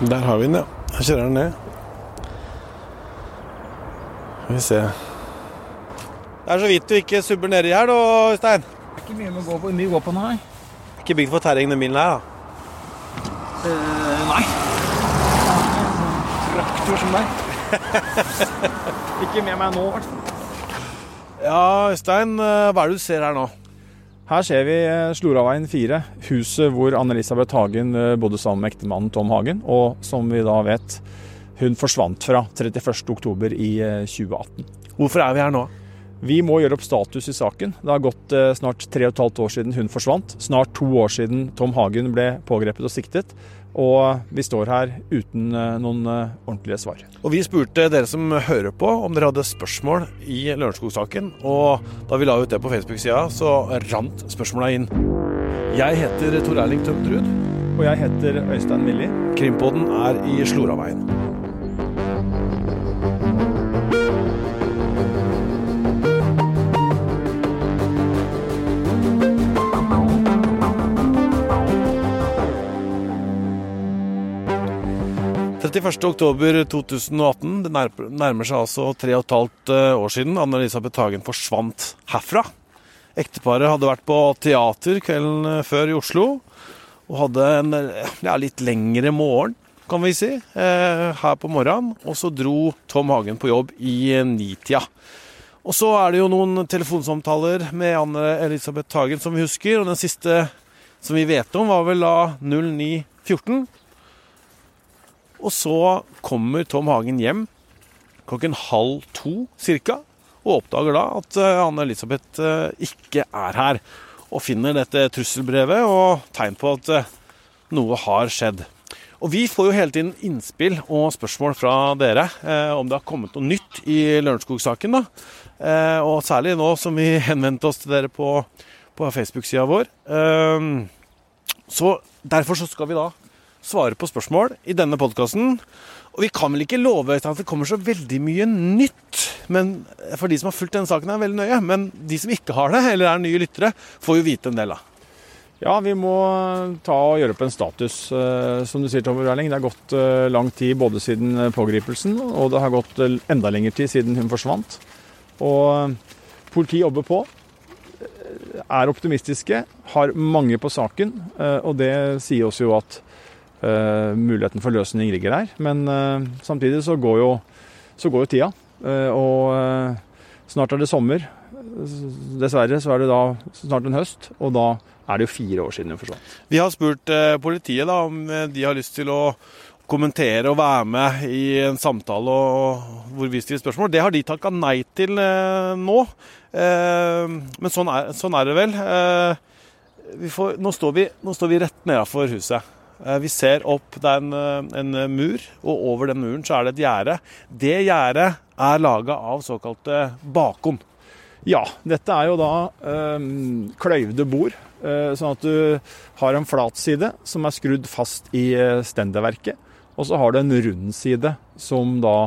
Der har vi den, ja. Her kjører den ned. Skal vi se. Det er så vidt du ikke subber nedi her, da, Øystein. Ikke mye å gå på, mye å gå på nå, nei. Ikke bygd for terreng, den bilen her, da. Uh, nei. Traktor som deg. ikke med meg nå, i hvert fall. Ja, Øystein, eh, hva er det du ser her nå? Her ser vi eh, Sloraveien 4, huset hvor Anne-Elisabeth Hagen eh, bodde sammen med ektemannen Tom Hagen, og som vi da vet, hun forsvant fra 31.10 i eh, 2018. Hvorfor er vi her nå? Vi må gjøre opp status i saken. Det har gått eh, snart tre og et halvt år siden hun forsvant. Snart to år siden Tom Hagen ble pågrepet og siktet. Og vi står her uten eh, noen eh, ordentlige svar. Og Vi spurte dere som hører på om dere hadde spørsmål i Lørenskog-saken. Og da vi la ut det på Facebook-sida, så rant spørsmåla inn. Jeg heter Tor Erling Tømt Ruud. Og jeg heter Øystein Millie. Krimpodden er i Sloraveien. Oktober 2018. Det nærmer seg altså tre og et halvt eh, år siden Anne-Elisabeth Hagen forsvant herfra. Ekteparet hadde vært på teater kvelden eh, før i Oslo. Og hadde en ja, litt lengre morgen, kan vi si, eh, her på morgenen. Og så dro Tom Hagen på jobb i nitida. Og så er det jo noen telefonsamtaler med Anne-Elisabeth Hagen som vi husker. Og den siste som vi vet om, var vel da 0914. Og så kommer Tom Hagen hjem klokken halv to cirka, og oppdager da at eh, Anne-Elisabeth eh, ikke er her. Og finner dette trusselbrevet og tegn på at eh, noe har skjedd. Og vi får jo hele tiden innspill og spørsmål fra dere eh, om det har kommet noe nytt i Lørenskog-saken. Eh, og særlig nå som vi henvendte oss til dere på, på Facebook-sida vår. Eh, så derfor så skal vi da svare på spørsmål i denne podkasten. Og vi kan vel ikke love at det kommer så veldig mye nytt. Men for de som har fulgt denne saken, er veldig nøye. Men de som ikke har det, eller er nye lyttere, får jo vite en del, da. Ja, vi må ta og gjøre opp en status. Eh, Som du sier, Tom Erling, det har gått eh, lang tid både siden eh, pågripelsen, og det har gått enda lengre tid siden hun forsvant. Og politiet jobber på. Er optimistiske, har mange på saken, og det sier oss jo at muligheten for løsning ligger der. Men eh, samtidig så går jo, så går jo tida, eh, og eh, snart er det sommer. Dessverre så er det da snart en høst, og da er det jo fire år siden hun forsvant. Vi har spurt eh, politiet da om eh, de har lyst til å kommentere og være med i en samtale og hvor vi stiller spørsmål. Det har de takka nei til eh, nå. Eh, men sånn er, sånn er det vel. Eh, får, nå, står vi, nå står vi rett nedafor huset. Eh, Vi ser opp, det er en, eh, en mur, og over den muren så er det et gjerde. Det gjerdet er laga av såkalte bakon. Ja, dette er jo da eh, kløyvde bord, øh, sånn at du har en flat side som er skrudd fast i stenderverket. og så har du en rund side som da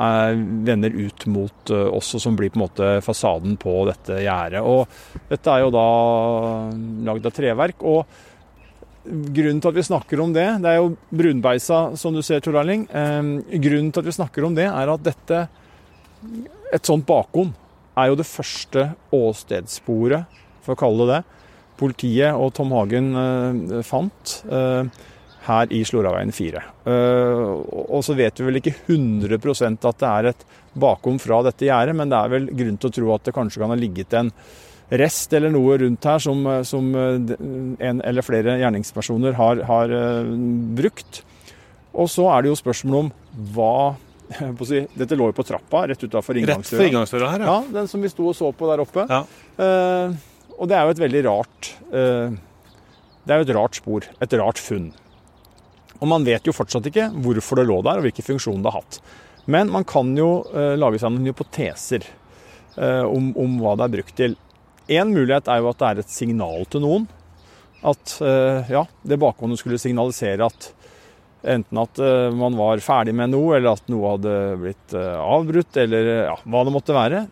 eh, vender ut mot øh, oss, og som blir på en måte fasaden på dette gjerdet. Og dette er jo da lagd av treverk. og Grunnen til at vi snakker om det, det er jo brunbeisa, som du ser, Tor Erling. Grunnen til at vi snakker om det, er at dette, et sånt bakom, er jo det første åstedssporet, for å kalle det det, politiet og Tom Hagen eh, fant eh, her i Sloraveien 4. Eh, og så vet vi vel ikke 100% at det er et bakom fra dette gjerdet, men det er vel grunn til å tro at det kanskje kan ha ligget en rest eller noe rundt her som, eh, som eh, en eller flere gjerningspersoner har, har eh, brukt. Og så er det jo spørsmål om hva si, Dette lå jo på trappa rett utafor Rett inngangsdøra. inngangsdøra her, ja. Ja, den som vi sto og så på der oppe. Ja. Eh, og det er jo et veldig rart eh, Det er jo et rart spor. Et rart funn. Og man vet jo fortsatt ikke hvorfor det lå der, og hvilken funksjon det har hatt. Men man kan jo eh, lage seg noen hypoteser eh, om, om hva det er brukt til. Én mulighet er jo at det er et signal til noen. At eh, ja, det bakgående skulle signalisere at enten at eh, man var ferdig med noe, eller at noe hadde blitt eh, avbrutt, eller ja, hva det måtte være.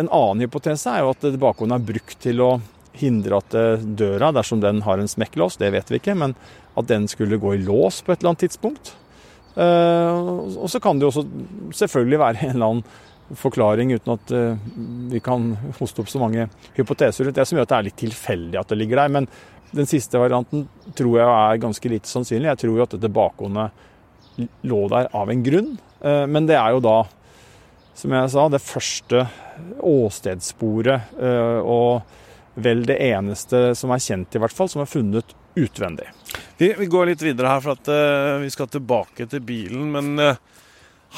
En annen hypotese er jo at det bakgående er brukt til å hindre at døra, dersom den har en smekklås, det vet vi ikke, men at den skulle gå i lås på et eller annet tidspunkt. Og så kan det jo også selvfølgelig være en eller annen forklaring, uten at eh, vi kan hoste opp så mange hypoteser rundt det, som gjør at det er litt tilfeldig at det ligger der. Men den siste varianten tror jeg er ganske lite sannsynlig. Jeg tror jo at dette bakhåndet lå der av en grunn. Eh, men det er jo da, som jeg sa, det første åstedssporet, og vel det eneste som er kjent, i hvert fall, som er funnet utvendig. Vi, går litt videre her, for at vi skal tilbake til bilen. Men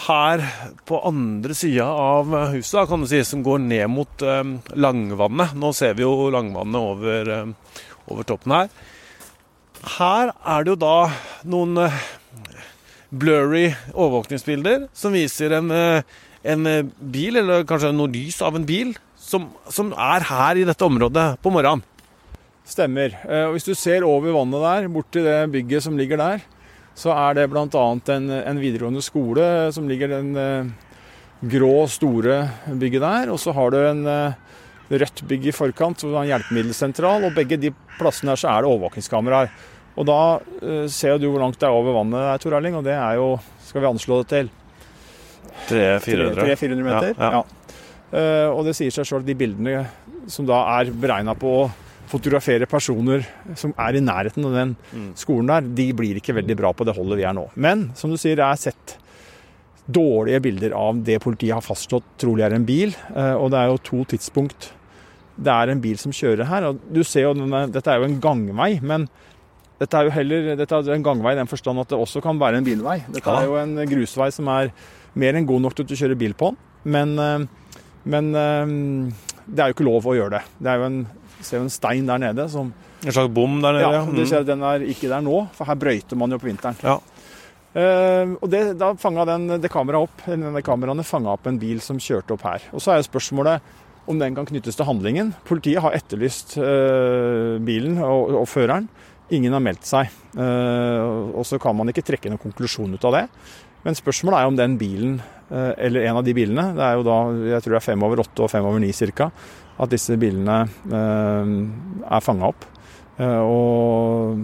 her på andre sida av huset, kan du si, som går ned mot uh, Langvannet Nå ser vi jo Langvannet over, over, toppen her. Her er det jo da noen blurry overvåkningsbilder som viser en, en bil, eller kanskje noe lys av en bil, som, som er her i dette området på morgenen. Stemmer. Eh, og Hvis du ser over vannet der, bort til det bygget som ligger der, så er det bl.a. En, en videregående skole som ligger den uh, grå, store bygget der. Og så har du en uh, rødt bygg i forkant, hvor du har en hjelpemiddelsentral. Og begge de plassene her så er det overvåkingskameraer. Og da uh, ser du hvor langt det er over vannet der, Tor Erling, og det er jo Skal vi anslå det til? 300-400 meter. Ja, ja. og det sier seg sjøl at de bildene som da er beregna på å fotografere personer som er i nærheten av den mm. skolen der, de blir ikke veldig bra på det holdet vi er nå. Men som du sier, jeg har sett dårlige bilder av det politiet har fastslått trolig er en bil. Eh, og det er jo to tidspunkt det er en bil som kjører her. og du ser jo denne, Dette er jo en gangvei, men dette er jo heller dette er en gangvei i den forstand at det også kan være en bilvei. Dette er jo en grusvei som er mer enn god nok til å kjøre bil på. Men, eh, men eh, det er jo ikke lov å gjøre det. Det er jo en ser jo en stein der nede som En slags bom der nede? Ja, du ser at den er ikke der nå, for her brøyter man jo på vinteren. Ja. Uh, og det, Da fanga det kameraet opp, denne kameraene fanga opp en bil som kjørte opp her. Og Så er jo spørsmålet om den kan knyttes til handlingen. Politiet har etterlyst uh, bilen og, og, føreren. Ingen har meldt seg. Uh, og så kan man ikke trekke noen konklusjon ut av det. Men spørsmålet er om den bilen, eller en av de bilene, det er jo da jeg tror det er fem over åtte og fem over ni ca., at disse bilene eh, er fanga opp. Eh, og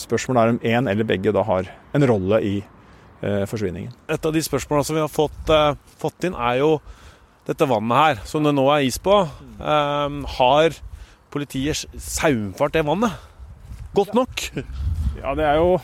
spørsmålet er om én eller begge da har en rolle i eh, forsvinningen. Et av de spørsmålene som vi har fått, fått inn, er jo dette vannet her, som det nå er is på. har politiet saumfart det vannet godt nok? Ja, det er jo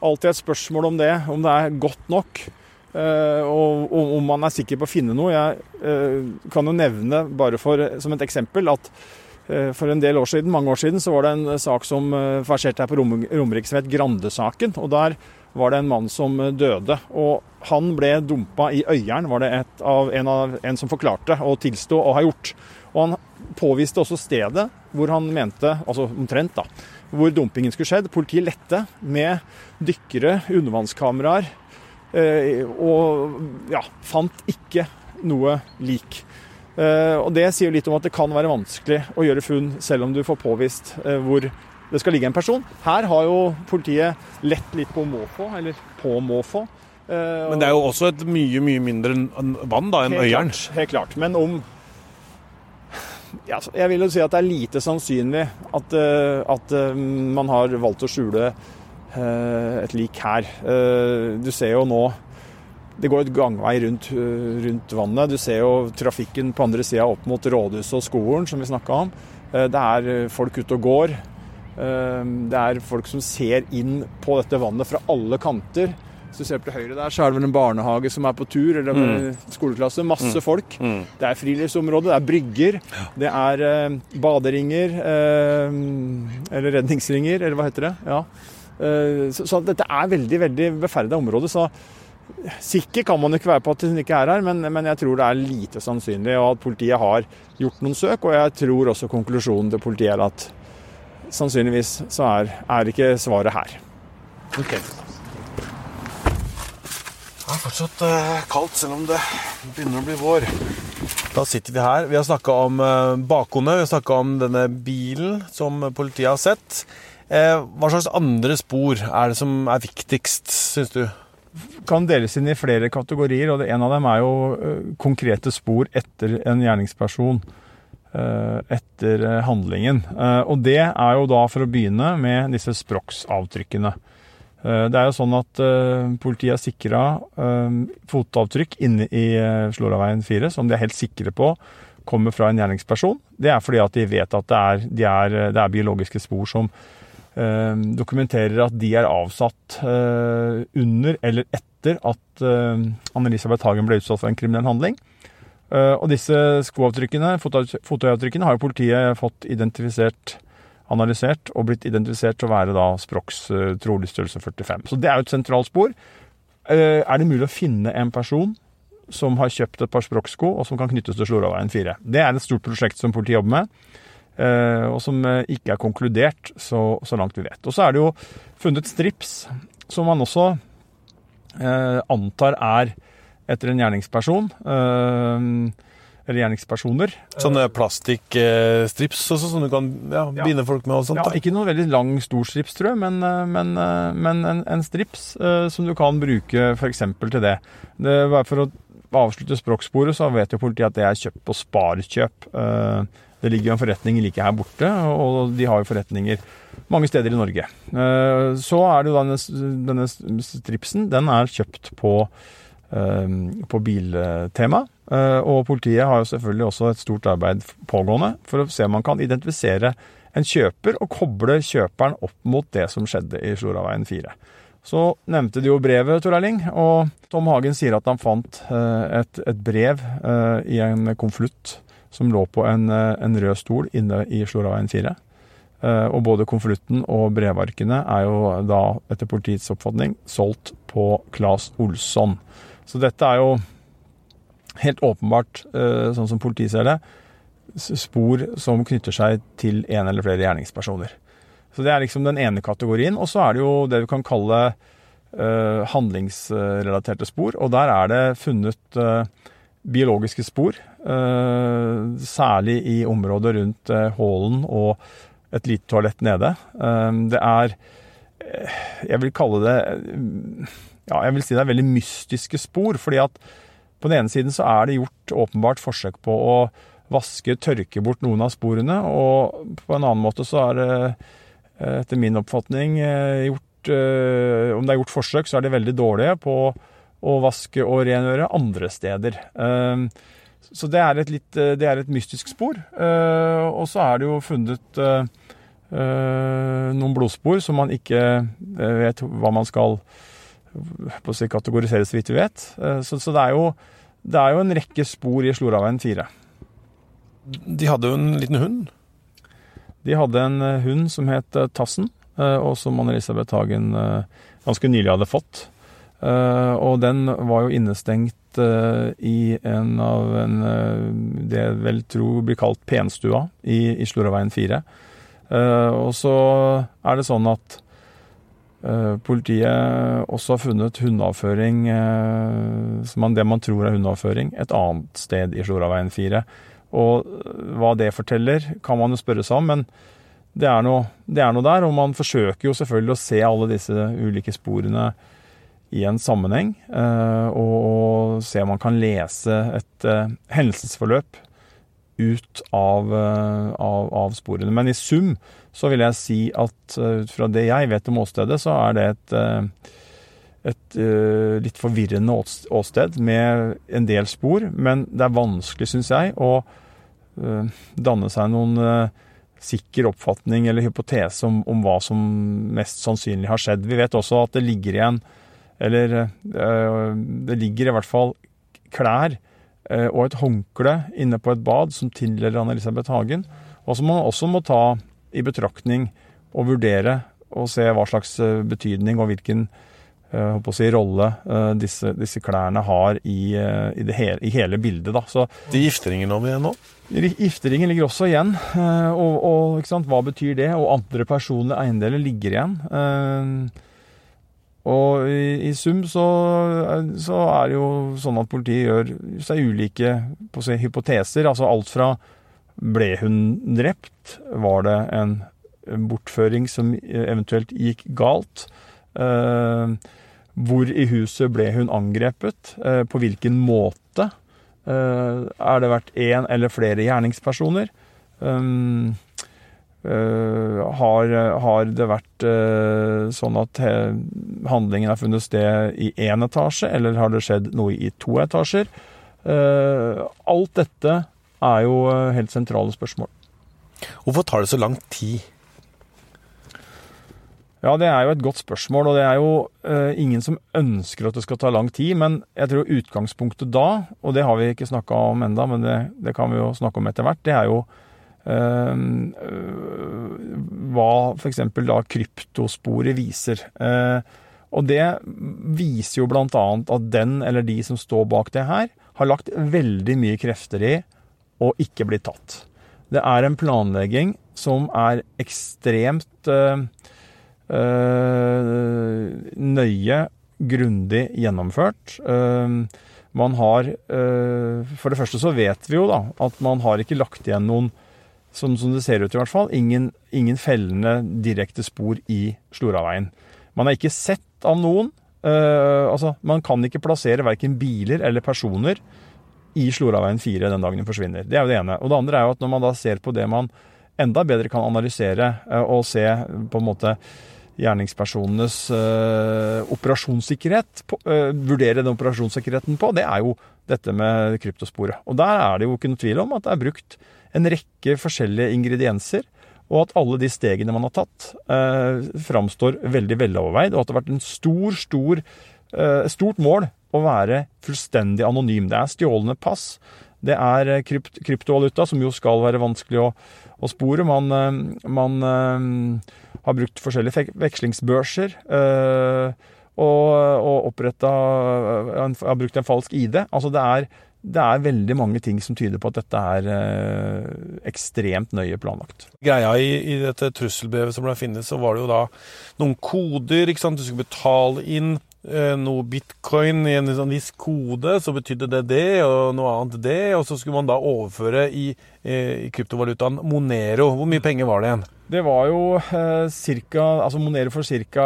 alltid et spørsmål om det, om det er godt nok. Uh, og, og, om man er sikker på å finne noe. Jeg uh, kan jo nevne, bare for, som et eksempel, at uh, for en del år siden, mange år siden så var det en sak som verserte her på Rom Romerike som het Grande-saken. og Der var det en mann som døde. og Han ble dumpa i Øyeren, var det et av, en, av, en som forklarte og tilsto å ha gjort. Og Han påviste også stedet hvor han mente, altså omtrent, da, hvor dumpingen skulle skjedd. Politiet lette med dykkere, undervannskameraer og ja, fant ikke noe lik. Eh, og Det sier litt om at det kan være vanskelig å gjøre funn selv om du får påvist eh, hvor det skal ligge en person. Her har jo politiet lett litt på måfå, eller på måfå. Men det er jo også et mye mye mindre vann da enn Øyeren. Klart, helt klart. Men om ja, Jeg vil jo si at det er lite sannsynlig at, at man har valgt å skjule Eh, et lik her. Eh, du ser jo nå det går et gangvei rundt, eh, rundt vannet. Du ser jo trafikken på andre sida opp mot rådhuset og skolen, som vi snakka om. Det er folk ute og går. Det er folk som ser inn på dette vannet fra alle kanter. Hvis du ser på høyre der, så er det vel en barnehage som er på tur, eller en mm. skoleklasse. Masse mm. folk. Mm. Det er friluftsområde, det er brygger, det er baderinger, eller redningsringer, eller hva heter det? Ja. Eh, så, så dette er veldig veldig beferda område. så Sikker kan man ikke være på at hun ikke er her, men, men, jeg tror det er lite sannsynlig og at politiet har gjort noen søk. Og jeg tror også konklusjonen til politiet er at sannsynligvis så er, er ikke svaret her. Ok. Det er fortsatt uh, kaldt, selv om det begynner å bli vår. Da sitter vi her. Vi har snakka om bakhodet, vi har snakka om denne bilen som politiet har sett. Eh, hva slags andre spor er det som er viktigst, syns du? kan deles inn i flere kategorier, og En av dem er jo eh, konkrete spor etter en gjerningsperson. etter handlingen. Og det er jo da for å begynne med disse Sprox-avtrykkene. Det er jo sånn at politiet har sikra fotavtrykk inne i Slåraveien 4, som de er helt sikre på kommer fra en gjerningsperson. Det er fordi at de vet at det er, de er, det er biologiske spor som dokumenterer at de er avsatt under eller etter at Anne-Elisabeth Hagen ble utsatt for en kriminell handling. Eh, og disse skoavtrykkene, fotoavtrykkene, har jo politiet fått identifisert, analysert og blitt identifisert til å være da Sprox eh, trolig størrelse 45. Så det er jo et sentralt spor. Eh, er det mulig å finne en person som har kjøpt et par Sprox-sko, og som kan knyttes til Sloraveien 4? Det er et stort prosjekt som politiet jobber med. Og som ikke er konkludert, så, så langt vi vet. Og så er det jo funnet strips, som man også antar er etter en gjerningsperson. Eh, eller gjerningspersoner. Sånne plastikkstrips også, som du kan ja, binde folk med? og sånt? Ja, Ikke noen veldig lang, stor strips, tror jeg, men, eh, men, eh, men en, en, strips som du kan bruke f.eks. til det. det for å avslutte språksporet, så vet jo politiet at det er kjøp og sparekjøp Sparkjøp. Det ligger jo en forretning like her borte, og de har jo forretninger mange steder i Norge. Så er det jo denne, denne stripsen. Den er kjøpt på Ehm, på biltema. Eh, og politiet har jo selvfølgelig også et stort arbeid pågående for å se om man kan identifisere en kjøper og koble kjøperen opp mot det som skjedde i Sloraveien 4. Så nevnte de jo brevet, Tor Erling, og Tom Hagen sier at han fant eh, et, et brev eh, i en konvolutt som lå på en, en, rød stol inne i Sloraveien 4. Og både konvolutten og brevarkene er jo da, etter politiets oppfatning, solgt på Claes Olsson. Så dette er jo helt åpenbart, eh, sånn som politiet ser det, spor som knytter seg til en eller flere gjerningspersoner. Så det er liksom den ene kategorien. Og så er det jo det vi kan kalle handlingsrelaterte spor. Og der er det funnet biologiske spor. Uh, særlig i området rundt hallen og et lite toalett nede. det er Jeg vil kalle det ja, jeg vil si det er veldig mystiske spor. fordi at på den ene siden så er det gjort åpenbart forsøk på å vaske, tørke bort noen av sporene. Og på en annen måte så er det eh, etter min oppfatning eh, gjort eh, Om det er gjort forsøk, så er de veldig dårlige på å vaske og rengjøre andre steder. Så det er et, litt, det er et mystisk spor. Og så er det jo funnet noen blodspor som man ikke vet hva man skal på å si kategoriseres, så vidt vi vet. Eh, så, så det, er jo, det, er jo, en rekke spor i Sloraveien 4. De hadde jo en liten hund? De hadde en eh, hund som het eh, Tassen, og som Anne-Elisabeth Hagen ganske nylig hadde fått. Og den var jo innestengt i en av en, det jeg vel tror blir kalt Penstua i, i Sloraveien 4. Og så er det sånn at politiet også har funnet hundeavføring, som man, det man tror er hundeavføring, et annet sted i Sloraveien 4. Og hva det forteller, kan man jo spørre seg om, men det er, noe, det er noe der. Og man forsøker jo selvfølgelig å se alle disse ulike sporene i en sammenheng, eh, og, se om man kan lese et hendelsesforløp ut av, av, av sporene. Men i sum så vil jeg si at eh, ut fra det jeg vet om åstedet, så er det et, eh, et eh, litt forvirrende åsted med en del spor. Men det er vanskelig, syns jeg, å danne seg noen sikker oppfatning eller hypotese om, om, hva som mest sannsynlig har skjedd. Vi vet også at det ligger igjen Eller det ligger i hvert fall klær og et håndkle inne på et bad som tilhører Anne-Elisabeth Hagen, og som man også må ta i betraktning og vurdere og se hva slags eh, betydning og hvilken si, rolle disse, disse, klærne har i, i, hele, i hele, bildet. Da. Så, De gifteringen om igjen nå? Gifteringen ligger også igjen. og, og hva betyr det? Og andre personlige eiendeler ligger igjen. Og i, i sum så, så, er det jo sånn at politiet gjør seg ulike si, hypoteser. Altså alt fra ble hun drept? Var det en bortføring som eventuelt gikk galt? Eh, hvor i huset ble hun angrepet? Eh, på hvilken måte? Eh, er det vært én eller flere gjerningspersoner? Um, uh, har, har, det vært uh, sånn at handlingen har funnet sted i én etasje, eller har det skjedd noe i to etasjer? Uh, alt dette er jo helt sentrale spørsmål. Hvorfor tar det så lang tid? Ja, det er jo et godt spørsmål, og det er jo ingen som ønsker at det skal ta lang tid. Men jeg tror utgangspunktet da, og det har vi ikke snakka om enda, men det, det, kan vi jo snakke om etter hvert, det er jo hva f.eks. da kryptosporet viser. og det viser jo bl.a. at den eller de som står bak det her, har lagt veldig mye krefter i å ikke bli tatt. Det er en planlegging som er ekstremt Eh, nøye, grundig gjennomført. Uh, man har eh, For det første så vet vi jo da at man har ikke lagt igjen noen som, som det ser ut i hvert fall, ingen, ingen fellende direkte spor i Sloraveien. Man er ikke sett av noen. Uh, altså, man kan ikke plassere verken biler eller personer i Sloraveien 4 den dagen den forsvinner. Det er jo det ene. Og det andre er jo at når man da ser på det man enda bedre kan analysere uh, og se på en måte gjerningspersonenes uh, operasjonssikkerhet, på, vurdere den operasjonssikkerheten på, det er jo dette med kryptosporet. Og der er det jo ikke noe tvil om at det er brukt en rekke forskjellige ingredienser, og at alle de stegene man har tatt, eh, framstår veldig veloverveid, og at det har vært en stor, stor, eh, stort mål å være fullstendig anonym. Det er stjålne pass. Det er krypt, kryptovaluta, som jo skal være vanskelig å, å spore. Man, man har brukt forskjellige vekslingsbørser. Øh, og, og oppretta Har brukt en falsk ID. Altså det er, det er veldig mange ting som tyder på at dette er øh, ekstremt nøye planlagt. Greia i, i dette trusselbrevet som ble funnet, så var det jo da noen koder. ikke sant? Du skulle betale inn øh, noe bitcoin i en sånn viss kode, så betydde det det, og noe annet det. Og så skulle man da overføre i, i kryptovalutaen Monero. Hvor mye penger var det igjen? Det var jo eh, cirka, altså Monero for ca.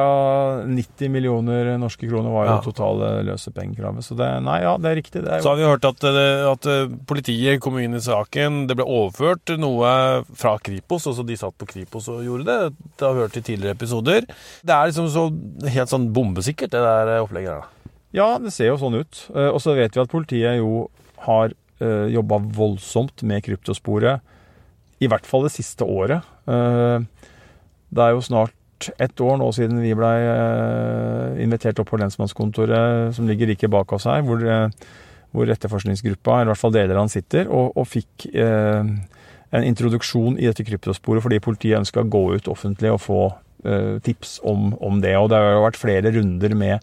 90 millioner norske kroner var jo ja. totale løsepengekravet. Så det, nei, ja, det er riktig. Det er jo... Så har vi hørt at, eh, at, eh, politiet kom inn i saken. Det ble overført noe fra Kripos, altså de satt på Kripos og gjorde det. Det har vi hørt i tidligere episoder. Det er liksom så helt sånn bombesikkert, det der opplegget da. Ja, det ser jo sånn ut. Eh, og så vet vi at politiet jo har jobba voldsomt med kryptosporet i hvert fall det siste året. Eh, det er jo snart ett år nå siden vi blei eh, invitert opp på lensmannskontoret som ligger like bak oss her, hvor, eh, hvor etterforskningsgruppa, i hvert fall deler av den, sitter, og, og fikk en introduksjon i dette kryptosporet fordi politiet ønska å gå ut offentlig og få tips om, om, det. Og det har jo vært flere runder med,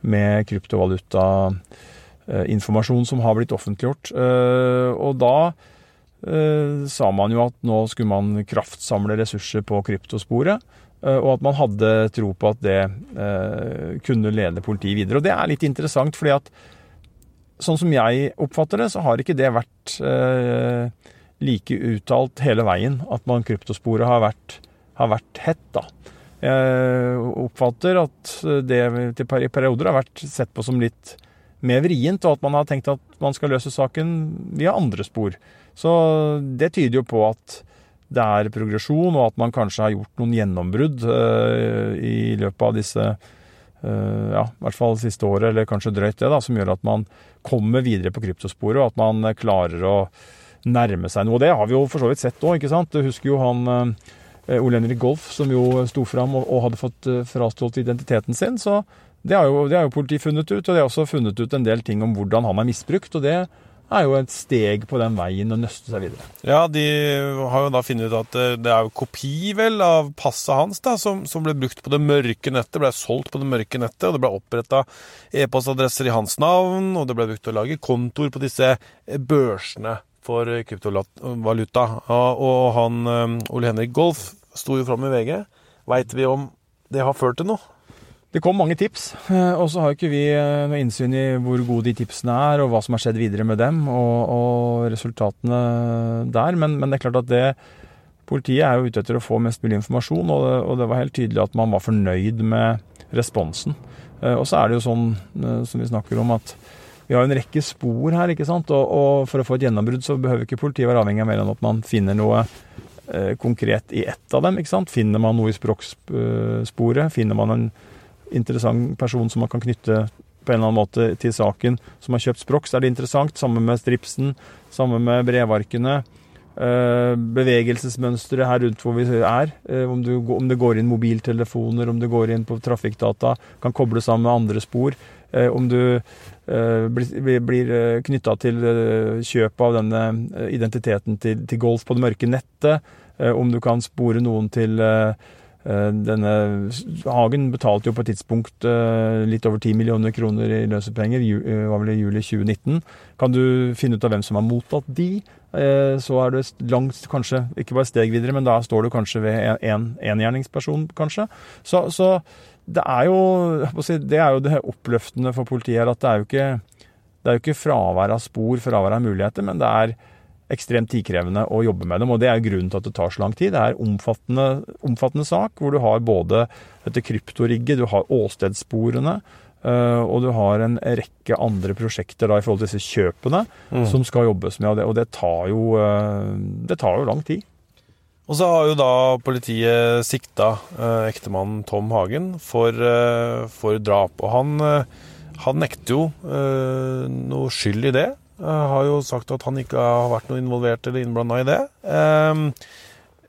med kryptovalutainformasjon som har blitt offentliggjort. Og da sa man jo at nå skulle man kraftsamle ressurser på kryptosporet. Eh, og at man hadde tro på at det eh, kunne lede politiet videre. Og det er litt interessant, fordi at sånn som jeg oppfatter det, så har ikke det vært like uttalt hele veien. At man kryptosporet har vært, har vært hett, da. Jeg oppfatter at det i perioder har vært sett på som litt mer vrient, og at man har tenkt at man skal løse saken via andre spor. Så det tyder jo på at det er progresjon, og at man kanskje har gjort noen gjennombrudd uh, i løpet av disse uh, ja, i hvert fall siste året, eller kanskje drøyt det, da, som gjør at man kommer videre på kryptosporet, og at man klarer å nærme seg noe. Og det har vi jo for så vidt sett òg, ikke sant. Du husker jo han uh, Ole Henrik Golf, som jo sto fram og, og hadde fått frastjålet identiteten sin. Så det har, jo, det har jo politiet funnet ut, og de har også funnet ut en del ting om hvordan han er misbrukt. og det er jo et steg på den veien å nøste seg videre. Ja, de har jo da funnet ut at eh, det er jo kopi, vel, av passet hans da, som, som ble brukt på det mørke nettet. Ble solgt på det mørke nettet, og det ble oppretta e-postadresser i hans navn, og det ble brukt til å lage kontoer på disse eh, børsene for kryptovaluta. Og han eh, Ole Henrik Golf sto jo fram i VG. Veit vi om det har ført til noe? Det kom mange tips, eh, og så har ikke vi eh, noe innsyn i hvor gode de tipsene er, og hva som har skjedd videre med dem, og, og resultatene der. Men, men, det er klart at det Politiet er jo ute etter å få mest mulig informasjon, og det, og det var helt tydelig at man var fornøyd med responsen. Eh, og så er det jo sånn som vi snakker om, at vi har en rekke spor her, ikke sant? Og, og for å få et gjennombrudd så behøver ikke politiet være avhengig av mer enn at man finner noe konkret i ett av dem. ikke sant? Finner man noe i språksporet, finner man en interessant person som man kan knytte på en eller annen måte til saken, som har kjøpt så er det interessant. Sammen med stripsen, sammen med brevarkene. Eh, bevegelsesmønsteret her rundt hvor vi er. Eh, om, du, om, det går inn mobiltelefoner, om det går inn på trafikkdata, kan kobles sammen med andre spor. Eh, om du blir knytta til kjøpet av denne identiteten til, til, golf på det mørke nettet. Om du kan spore noen til denne Hagen betalte jo på et tidspunkt litt over 10 millioner kroner i løsepenger, var vel i juli 2019. Kan du finne ut av hvem som har mottatt de? Eh, så er du langt, kanskje ikke bare steg videre, men da står du kanskje ved en engjerningsperson, kanskje. Så, så, det er jo det er jo det oppløftende for politiet her at det er jo ikke, det er jo ikke fravær av spor, fravær av muligheter, men det er ekstremt tidkrevende å jobbe med dem. Og det er grunnen til at det tar så lang tid. Det er omfattende, omfattende sak, hvor du har både dette kryptorigget, du har åstedssporene, Uh, og du har en rekke andre prosjekter da, i forhold til disse kjøpene mm. som skal jobbes med, og det, og det, tar jo, uh, det, tar jo, lang tid. Og så har jo da politiet sikta eh, ektemannen Tom Hagen for, for drap. Og han, han nekter jo noe skyld i det. Har jo sagt at han ikke har vært noe involvert eller innblanda i det.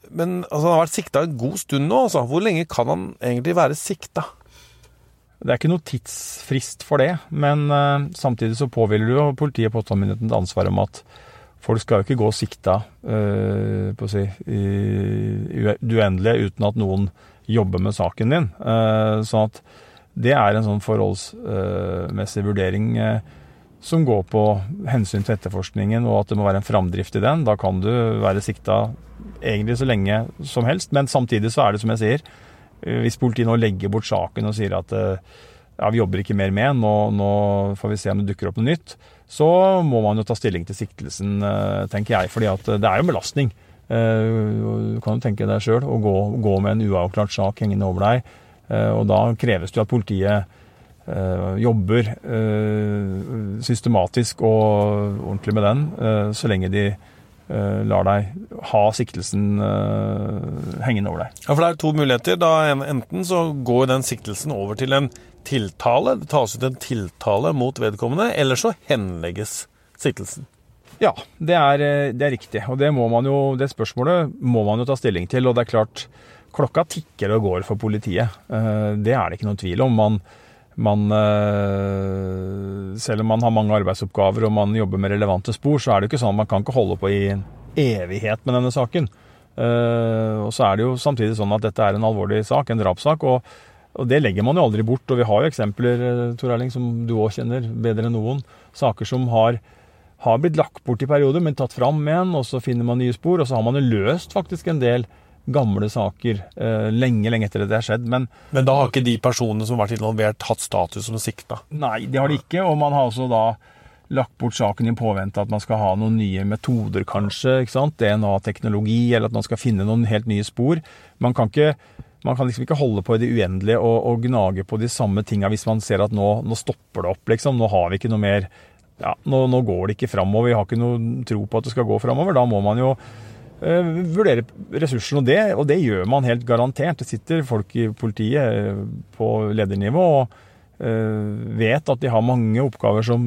men altså, han har vært sikta en god stund nå. Altså. Hvor lenge kan han egentlig være sikta? Det er ikke noe tidsfrist for det, men uh, samtidig så påhviler det jo politiet og påtalemyndigheten et ansvar om at folk skal jo ikke gå sikta uh, på å si, i, uendelige uten at noen jobber med saken din. Uh, sånn at det er en sånn forholdsmessig vurdering som går på hensyn til etterforskningen, og at det må være en framdrift i den. Da kan du være sikta egentlig så lenge som helst, men samtidig så er det som jeg sier, Eh, hvis politiet nå legger bort saken og sier at eh, ja, vi jobber ikke mer med, nå, nå får vi se om det dukker opp noe nytt, så må man jo ta stilling til siktelsen, eh, tenker jeg. fordi at det er jo belastning. Du kan jo tenke deg sjøl å gå, gå, med en uavklart sak hengende over deg. Og da kreves det jo at politiet jobber systematisk og ordentlig med den, så lenge de Eh, lar deg ha siktelsen hengende over deg. Ja, for Det er to muligheter. Da Enten så går den siktelsen over til en tiltale, det tas ut en tiltale mot vedkommende, eller så henlegges siktelsen. Ja, det er, eh, det er riktig. Og det, jo, det spørsmålet må man jo ta stilling til. Og det er klart, klokka tikker og går for politiet. Det er det ikke noen tvil om. Man, man eh, Selv om man har mange arbeidsoppgaver og man jobber med relevante spor, så er det jo ikke sånn at man kan ikke holde på i en evighet med denne saken. Eh, og så er det jo samtidig sånn at dette er en alvorlig sak, en drapssak. og og det legger man jo aldri bort. Og vi har jo eksempler, eh, Tor Erling, som du òg kjenner bedre enn noen. Saker som har, har blitt lagt bort i perioder, men tatt fram igjen. Og så finner man nye spor. Og så har man jo løst faktisk en del gamle saker eh, lenge lenge etter at det har skjedd. Men, men da har ikke de personene som har vært involvert, hatt status som sikta? Nei, det har de ikke. Og man har også da lagt bort saken i påvente at man skal ha noen nye metoder, kanskje. ikke sant? DNA-teknologi, eller at man skal finne noen helt nye spor. Man kan, ikke, man kan liksom ikke holde på i det uendelige og, og gnage på de samme tinga hvis man ser at nå, nå, stopper det opp, liksom. Nå har vi ikke noe mer ja, nå, nå går det ikke framover. Vi har ikke noe tro på at det skal gå framover. Da må man jo vurdere ressursene. Og det, og det gjør man helt garantert. Det sitter folk i politiet eh, på ledernivå og eh, vet at de har mange oppgaver som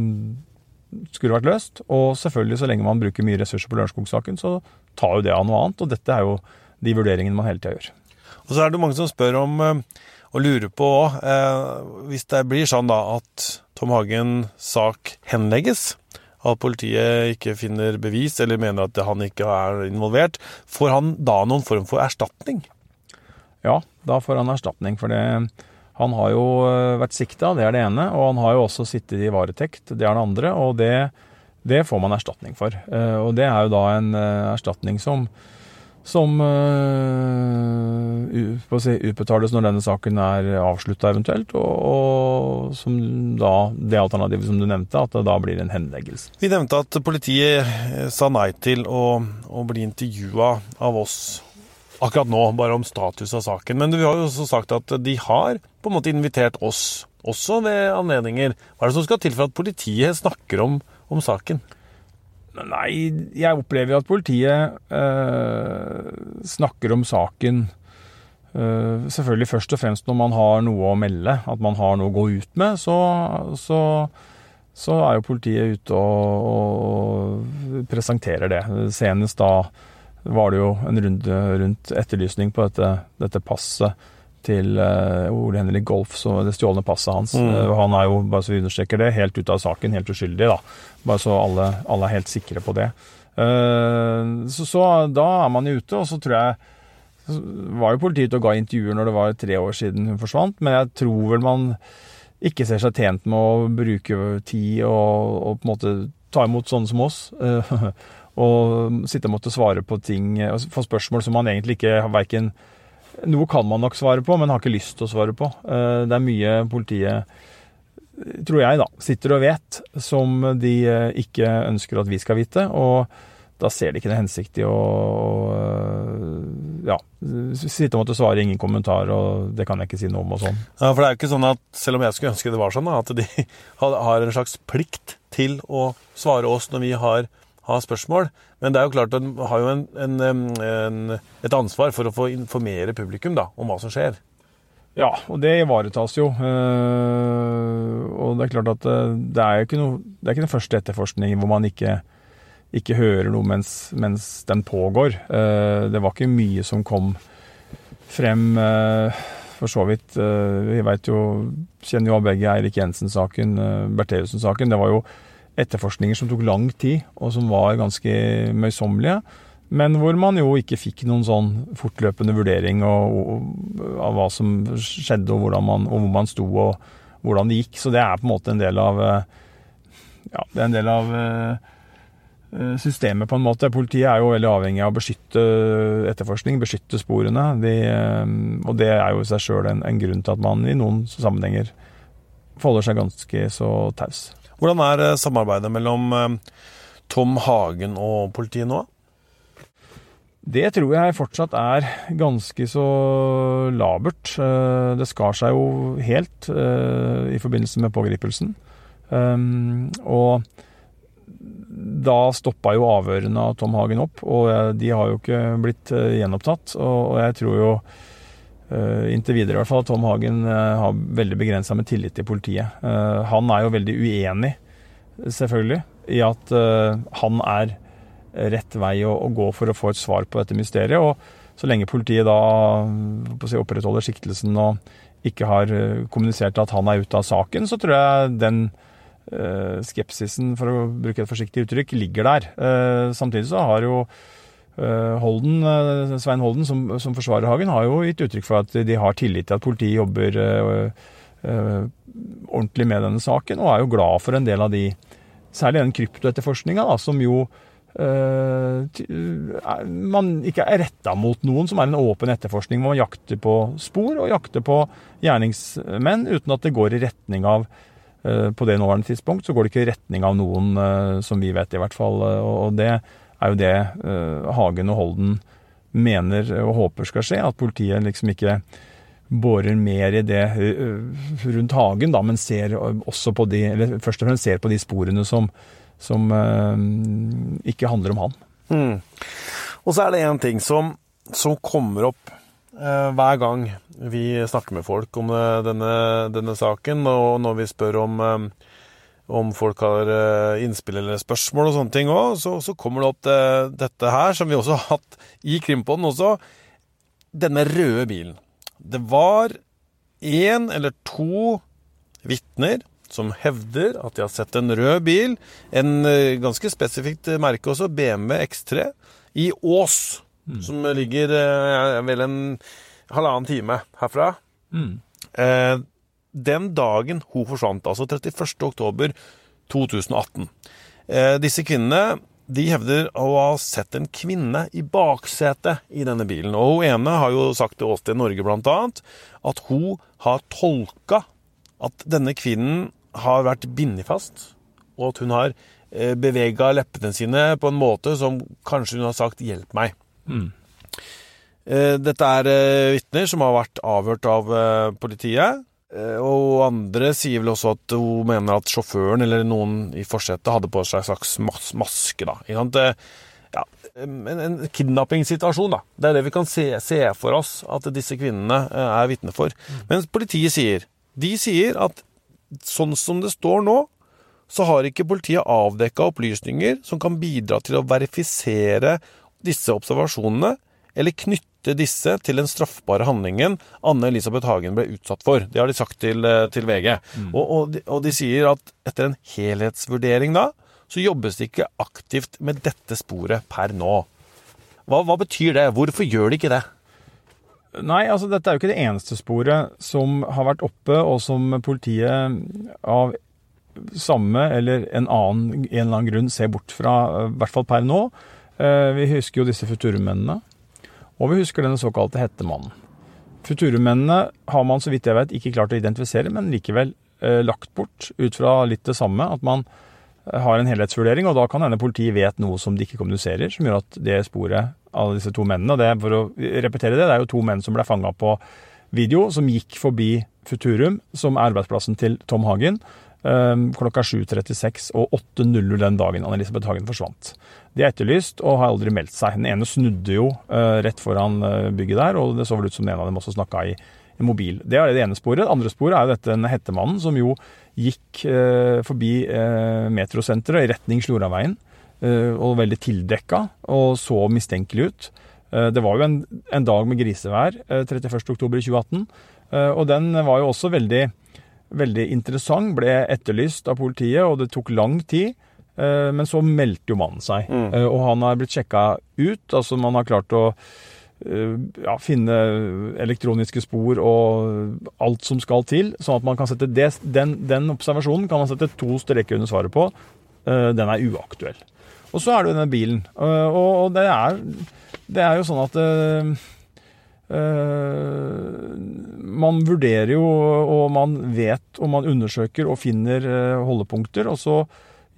skulle vært løst. Og selvfølgelig, så lenge man bruker mye ressurser på Lørenskog-saken, så tar jo det av noe annet. Og dette er jo de vurderingene man hele tida gjør. Og så er det mange som spør om, og lurer på òg, hvis det blir sånn da at Tom Hagens sak henlegges, at politiet ikke finner bevis eller mener at han ikke er involvert, får han da noen form for erstatning? Ja, da får han erstatning. For det, han har jo eh, vært sikta, det er det ene. Og han har jo også sittet i varetekt, det er det andre. Og det, det får man erstatning for. Eh, og det er jo da en eh, erstatning som som uh, si, utbetales når denne saken er avslutta eventuelt, og, og, som da, det alternativet som du nevnte, at det da blir en henleggelse. Vi nevnte at politiet eh, sa nei til å, å bli intervjua av oss akkurat nå, bare om status av saken. Men vi har jo også sagt at de har på en måte invitert oss også ved anledninger. Hva er det som skal til for at politiet snakker om, om saken? Nei, jeg opplever at politiet eh, snakker om saken eh, selvfølgelig først og fremst når man har noe å melde, at man har noe å gå ut med. Så, så, så er jo politiet ute og, og, presenterer det. Senest da var det jo en runde rundt etterlysning på dette, dette passet til uh, Ole Henrik Golf, så det stjålne passet hans. Mm. Uh, han er jo, bare så vi understreker det, helt ute av saken, helt uskyldig, da. Bare så alle, alle er helt sikre på det. Uh, så, så, da er man ute, og så tror jeg var jo politiet og ga intervjuer når det var tre år siden hun forsvant, men jeg tror vel man ikke ser seg tjent med å bruke tid og, og på en måte ta imot sånne som oss. og sitte og måtte svare på ting, få spørsmål som man egentlig ikke verken noe kan man nok svare på, men har ikke lyst til å svare på. Eh, det er mye politiet, tror jeg, da, sitter og vet, som de eh, ikke ønsker at vi skal vite. Og da ser de ikke det hensikt i å ja, sitte og måtte svare ingen kommentar, og det kan jeg ikke si noe om og sånn. Ja, For det er jo ikke sånn at, selv om jeg skulle ønske det var sånn, at de har en slags plikt til å svare oss når vi har har spørsmål. Men det er jo klart at de har jo en, en, en, et ansvar for å få informere publikum da, om hva som skjer. Ja, og det ivaretas jo. Eh, og det er klart at eh, det er jo ikke, noe, det er ikke den første etterforskningen hvor man ikke, ikke hører noe mens, mens, den pågår. Eh, det var ikke mye som kom frem, for så vidt. Vi vet jo, kjenner jo begge Eirik Jensen-saken, Bertheussen-saken. Det var jo etterforskninger som tok lang tid, og som var ganske møysommelige. Men hvor man jo ikke fikk noen sånn fortløpende vurdering og, og, av hva som skjedde, og, man, og, hvor man sto, og hvordan det gikk. Så det er på en måte en del av eh, Ja, det er en del av eh, eh, systemet, på en måte. Politiet er jo veldig avhengig av å beskytte etterforskning, beskytte sporene. De, og det er jo i seg sjøl en, en grunn til at man i noen sammenhenger forholder seg ganske så taus. Hvordan er eh, samarbeidet mellom eh, Tom Hagen og politiet nå? Det tror jeg fortsatt er ganske så labert. Eh, det skar seg jo helt i forbindelse med pågripelsen. Og da stoppa jo avhørene av Tom Hagen opp, og de har jo ikke blitt gjenopptatt. Og jeg tror jo inntil videre i hvert fall Tom Hagen har veldig begrensa med tillit til politiet. Han er jo veldig uenig selvfølgelig, i at han er rett vei å, å, gå for å få et svar på dette mysteriet. Og så lenge politiet da si, opprettholder siktelsen og ikke har kommunisert at han er ute av saken, så tror jeg den skepsisen, for å bruke et forsiktig uttrykk, ligger der. samtidig så har jo Holden, Svein Holden, som, som, forsvarer Hagen, har jo gitt uttrykk for at de har tillit til at politiet jobber ordentlig med denne saken, og er jo glad for en del av de Særlig den kryptoetterforskninga, som jo man ikke er retta mot noen, som er en åpen etterforskning. Man jakter på spor og jakter på gjerningsmenn uten at det går i retning av På det nåværende tidspunkt så går det ikke i retning av noen, som vi vet i hvert fall. Og det er jo det Hagen og Holden mener og håper skal skje. At politiet liksom ikke borer mer i det rundt hagen, da, men ser også på de, eller først og fremst ser på de sporene som, som uh, ikke handler om han. Mm. Og så er det én ting som, som, kommer opp uh, hver gang vi snakker med folk om uh, denne, denne, saken, og når vi spør om, om folk har innspill eller spørsmål og sånne ting òg, så, så, kommer det opp det, dette her, som vi også har hatt i Krimpodden også. Denne røde bilen. Det var én eller to vitner som hevder at de har sett en rød bil, en eh, ganske spesifikt merke også, BMW X3, i Ås, mm. som ligger eh, vel en halvannen time herfra. Mm. Eh, den dagen hun forsvant, altså 31. oktober 2018. Eh, disse kvinnene de hevder å ha sett en kvinne i baksetet i denne bilen. Og hun ene har jo sagt til Åsted Norge bl.a. at hun har tolka at denne kvinnen har vært bindet fast, og at hun har eh, bevega leppene sine på en måte som kanskje hun har sagt 'hjelp meg'. Mm. Eh, dette er eh, vitner som har vært avhørt av politiet. Eh, og andre sier vel også at hun mener at sjåføren eller noen i forsetet hadde på seg en slags mas maske. da. Ikke sant? Ja, en, en kidnappingssituasjon, da. Det er det vi kan se, se for oss at disse kvinnene eh, er vitne for. Mens politiet sier De sier at sånn som det står nå, så har ikke politiet avdekka opplysninger som kan bidra til å verifisere disse observasjonene, eller knytte disse til den straffbare handlingen Anne Elisabeth Hagen ble utsatt for. Det har de sagt til, eh, til VG. Mm. Og, og, de, og, de, sier at etter en helhetsvurdering da, så jobbes det ikke aktivt med dette sporet per nå. Hva, hva betyr det? Hvorfor gjør de ikke det? Nei, altså dette er jo ikke det eneste sporet som har vært oppe, og som politiet av samme eller en annen en eller annen grunn ser bort fra, i hvert fall per nå. Eh, vi husker jo disse futurumennene, og vi husker denne såkalte hettemannen. Futurumennene har man så vidt jeg vet ikke klart å identifisere, men likevel eh, lagt bort ut fra litt det samme. At man har en helhetsvurdering, og da kan hende politiet vet noe som de ikke kommuniserer, som gjør at det sporet av disse to mennene og det, For å repetere det, det er jo to menn som ble fanga på video, som gikk forbi Futurum, som er arbeidsplassen til Tom Hagen, klokka 7.36 og 8.00 den dagen Anne-Elisabeth Hagen forsvant. De er etterlyst og har aldri meldt seg. Den ene snudde jo uh, rett foran uh, bygget der, og det så vel ut som den ene av dem også snakka i, mobil. Det er det ene sporet. Det andre sporet er jo dette hettemannen som jo gikk eh, forbi eh, metrosenteret i retning Sloraveien. Eh, og veldig tildekka og så mistenkelig ut. Eh, det var jo en, en dag med grisevær 31.10.2018, eh, og den var jo også veldig, veldig interessant. Ble etterlyst av politiet, og det tok lang tid. Eh, men så meldte jo mannen seg, mm. og han har blitt sjekka ut. altså Man har klart å Eh, ja, finne elektroniske spor og alt som skal til. Sånn at man kan sette det, den, den, observasjonen kan man sette to streker under svaret på. Eh, den er uaktuell. Og så er det jo denne bilen. Eh, og, det, er, det er jo sånn at man vurderer jo, og man vet, og man undersøker og finner holdepunkter. Og så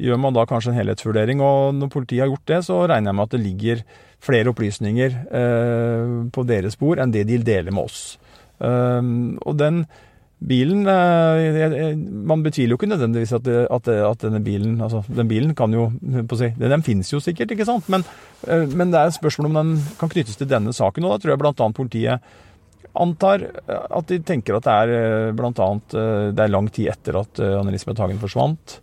gjør man da kanskje en helhetsvurdering. Og når politiet har gjort det, så regner jeg med at det ligger flere opplysninger eh, på deres spor enn det de deler med oss. Og den bilen eh, Man betviler jo ikke nødvendigvis at, det, at, det, at, denne bilen altså Den bilen kan jo si, Den finnes jo sikkert, ikke sant? Men, eh, men, det er et spørsmål om den kan knyttes til denne saken. Og da tror jeg bl.a. politiet antar at de tenker at det er blant annet det er lang tid etter at Anne-Elisabeth Hagen forsvant.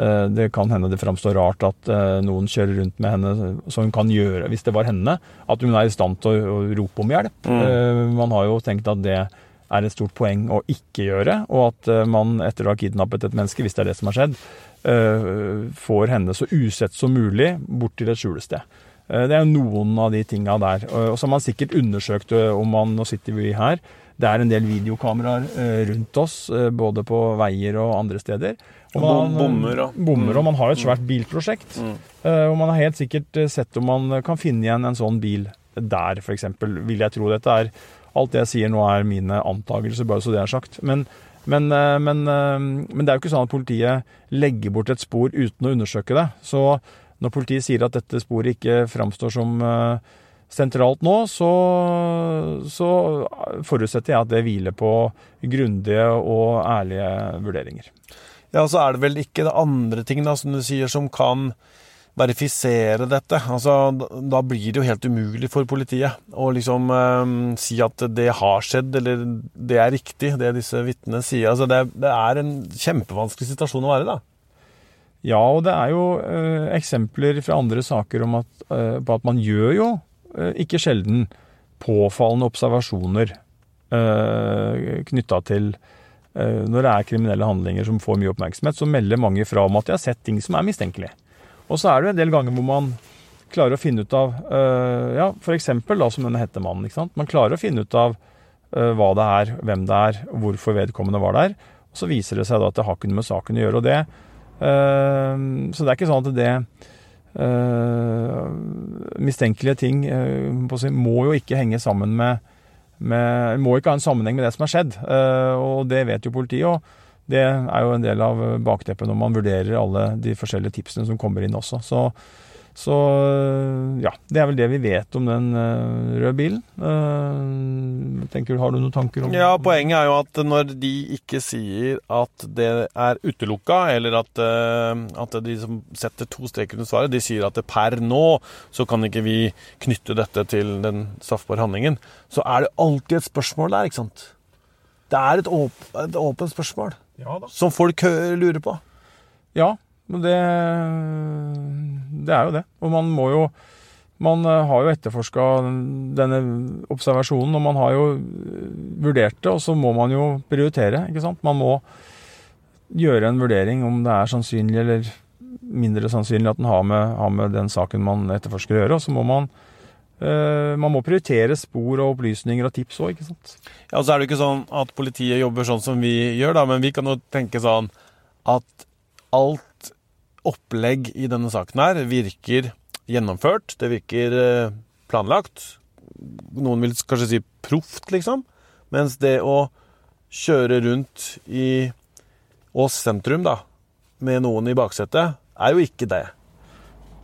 Eh, det kan hende det framstår rart at eh, noen kjører rundt med henne, så hun kan gjøre hvis det var henne. At hun er i stand til å, rope om hjelp. Mm. Eh, man har jo tenkt at det er et stort poeng å ikke gjøre, og at man etter å ha kidnappet et menneske, hvis det er det som har skjedd, får henne så usett som mulig bort til et skjulested. Det er noen av de tinga der. Og så har man sikkert undersøkt om man Nå sitter vi her. Det er en del videokameraer rundt oss, både på veier og andre steder. Og man, bommer, og. bommer, og man har et svært bilprosjekt. Mm. Og man har helt sikkert eh, sett om man kan finne igjen en sånn bil der, f.eks. Vil jeg tro. Dette er Alt det jeg sier nå, er mine antakelser, bare så det er sagt. Men, men, uh, men, uh, men, det er jo ikke sånn at politiet legger bort et spor uten å undersøke det. Så når politiet sier at dette sporet ikke framstår som sentralt nå, så, så forutsetter jeg at det hviler på grundige og ærlige vurderinger. Ja, så er det vel ikke det andre ting da, som du sier, som kan verifisere dette. Altså, da blir det jo helt umulig for politiet å liksom eh, si at det har skjedd, eller det er riktig, det disse vitnene sier. Altså, det, det, er en kjempevanskelig situasjon å være i, da. Ja, og det er jo eh, eksempler fra andre saker at, eh, på at man gjør jo eh, ikke sjelden påfallende observasjoner eh, knytta til Eh, når det er kriminelle handlinger som får mye oppmerksomhet, så melder mange fra om at de har sett ting som er mistenkelige. Og så er det jo en del ganger hvor man klarer å finne ut av uh, Ja, f.eks. som denne hettemannen. ikke sant? Man klarer å finne ut av uh, hva det er, hvem det er, hvorfor vedkommende var der. Og så viser det seg da at det har ikke noe med saken å gjøre. og det Så det er ikke sånn at det mistenkelige ting må jo ikke henge sammen med med, må ikke ha en sammenheng med det som har skjedd. Og det vet jo politiet. og det er jo en del av bakteppet når man vurderer alle de forskjellige tipsene som kommer inn også. Så, så ja, det er vel det vi vet om den uh, røde bilen. Uh, tenker Har du noen tanker om Ja, Poenget er jo at når de ikke sier at det er utelukka, eller at, eh, at de som setter to streker under svaret, de sier at det per nå så kan ikke vi knytte dette til den straffbare handlingen, så er det alltid et spørsmål der, ikke sant? Det er et, åp et åpent spørsmål Ja da. som folk lurer på. Ja, men det, det er jo det. Og man må jo Man eh, har jo etterforska denne observasjonen, og man har jo eh, vurdert det, og så må man jo prioritere, ikke sant. Man må gjøre en vurdering om det er sannsynlig eller mindre sannsynlig at den har med, har med den saken man etterforsker å gjøre. Og så må man man må prioritere spor og opplysninger og tips òg, ikke sant. Ja, og så er det ikke sånn at politiet jobber sånn som vi gjør, da, men vi kan jo tenke sånn at alt opplegg i denne saken her virker gjennomført, det virker eh, planlagt. Noen vil kanskje si proft, liksom. Mens det å kjøre rundt i Ås sentrum, da, med noen i baksetet, er jo ikke det.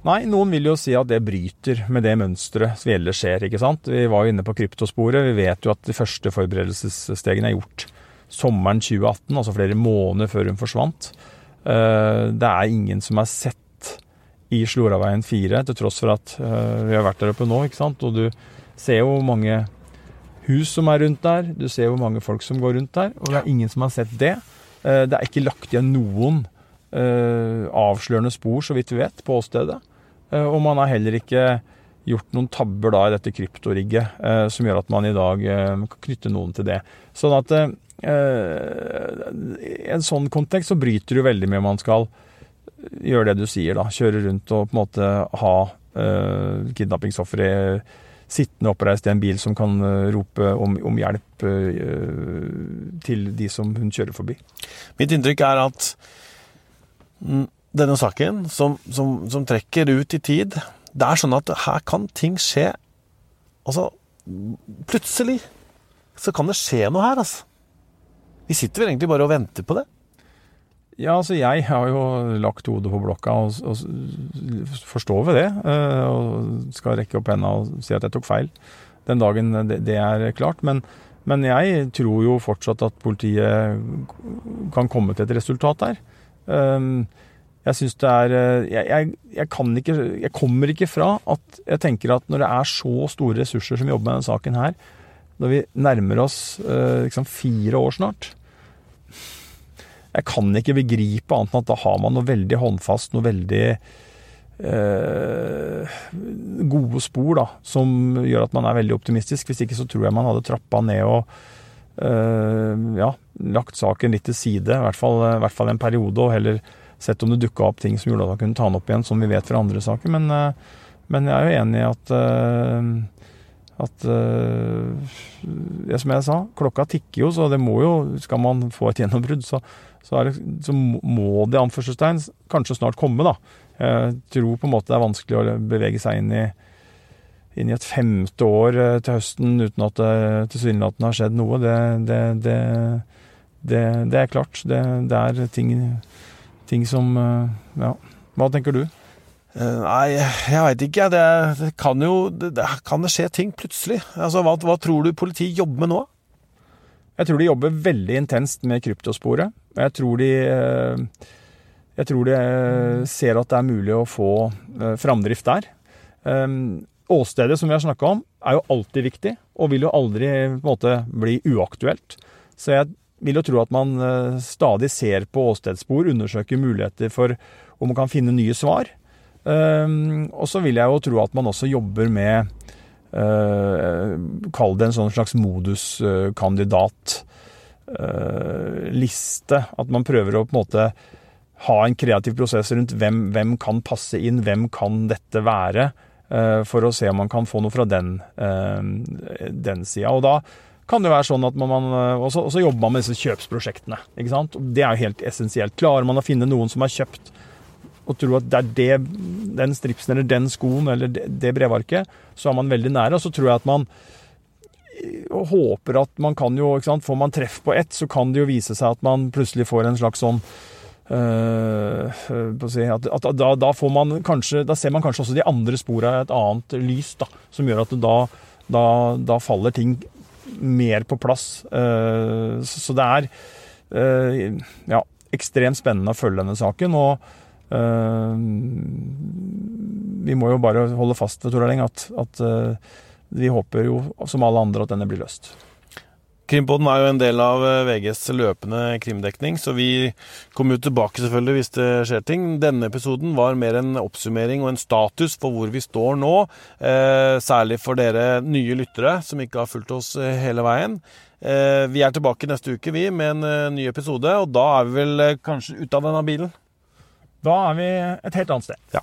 Nei, noen vil jo si at det bryter med det mønsteret som ellers skjer. ikke sant? Vi var jo inne på kryptosporet. Vi vet jo at de første forberedelsesstegene er gjort sommeren 2018, altså flere måneder før hun forsvant. Eh, Det er ingen som har sett i Sloraveien 4, til tross for at eh, vi har vært der oppe nå. ikke sant? Og du ser jo hvor mange hus som er rundt der, du ser hvor mange folk som går rundt der, og det er ingen som har sett det. Eh, Det er ikke lagt igjen noen avslørende spor, så vidt vi vet, på åstedet. Eh, Og man har heller ikke gjort noen tabber da i dette kryptorigget eh, som gjør at man i dag eh, kan knytte noen til det. Sånn at i en sånn kontekst så bryter du veldig med om man skal gjøre det du sier, da. Kjøre rundt og på en måte ha eh, kidnappingsofferet sittende oppreist i en bil som kan rope om, om hjelp til de som hun kjører forbi. Mitt inntrykk er at mm, denne saken, som, som, som trekker ut i tid Det er sånn at her kan ting skje Altså, plutselig så kan det skje noe her, altså. Vi sitter vel egentlig bare og venter på det. Ja, altså jeg har jo lagt hodet på blokka og, og forstår ved det. eh, Og skal rekke opp henda og si at jeg tok feil den dagen det, det er klart. Men, men jeg tror jo fortsatt at politiet kan komme til et resultat der. Um, Jeg syns det er eh, jeg, jeg, jeg kan ikke Jeg kommer ikke fra at jeg tenker at når det er så store ressurser som jobber med denne saken her, når vi nærmer oss eh, liksom fire år snart jeg kan ikke begripe annet enn at da har man noe veldig håndfast, noe veldig eh, gode spor, da, som gjør at man er veldig optimistisk. Hvis ikke så tror jeg man hadde trappa ned og eh, ja, lagt saken litt til side, i hvert fall, i hvert fall en periode, og heller sett om det dukka opp ting som gjorde at man kunne ta den opp igjen, som vi vet fra andre saker. Men, eh, men jeg er jo enig i at eh, at eh, ja, Som jeg sa, klokka tikker jo, så det må jo Skal man få et gjennombrudd, så, så, det, så må det anførselstegn kanskje snart komme, da. Jeg tror på en måte det er vanskelig å bevege seg inn i, inn i et femte år til høsten uten at det tilsynelatende har skjedd noe. Det, det, det, det, det er klart. Det, det er ting, ting som eh, Ja. Hva tenker du? Eh, Nei, jeg veit ikke. Det, det kan jo det, det, Kan det skje ting plutselig? Altså, hva, hva tror du politiet jobber med nå? Jeg tror de jobber veldig intenst med kryptosporet. Jeg tror de eh, Jeg tror de ser at det er mulig å få framdrift der. Åstedet som vi har snakka om, er jo alltid viktig, og vil jo aldri på en måte bli uaktuelt. Så jeg vil jo tro at man eh, stadig ser på åstedsspor, undersøker muligheter for om man kan finne nye svar. Um, og så vil jeg jo tro at man også jobber med uh, Kall det en sånn slags moduskandidat. Uh, liste. At man prøver å på en måte ha en kreativ prosess rundt hvem, hvem kan passe inn, hvem kan dette være, for å se om man kan få noe fra den, den sida. Og da kan det være sånn at man, man og så, jobber man med disse kjøpsprosjektene. ikke sant? Det er jo helt essensielt. Klarer man å finne noen som har kjøpt og tror at det er det, den stripsen eller den skoen eller det, det brevarket, så er man veldig nære. Og så tror jeg at man og håper at man kan jo ikke sant, Får man treff på ett, så kan det jo vise seg at man plutselig får en slags sånn Uh, si, at, at da, da, får man kanskje, da ser man kanskje også de andre sporene i et annet lys, da, som gjør at da, da faller ting mer på plass. Eh, så det er eh, ja, ekstremt spennende å følge denne saken. og vi må jo bare holde fast ved Tor at, at vi håper jo, som alle andre, at denne blir løst. Krimpodden er jo en del av eh, VGs løpende krimdekning, så vi kommer jo tilbake selvfølgelig hvis det skjer ting. Denne episoden var mer en oppsummering og en status for hvor vi står nå. Eh, særlig for dere nye lyttere som ikke har fulgt oss eh, hele veien. Eh, vi er tilbake neste uke vi med en uh, ny episode, og da er vi vel kanskje ute av denne bilen? Da er vi et helt annet sted. Ja.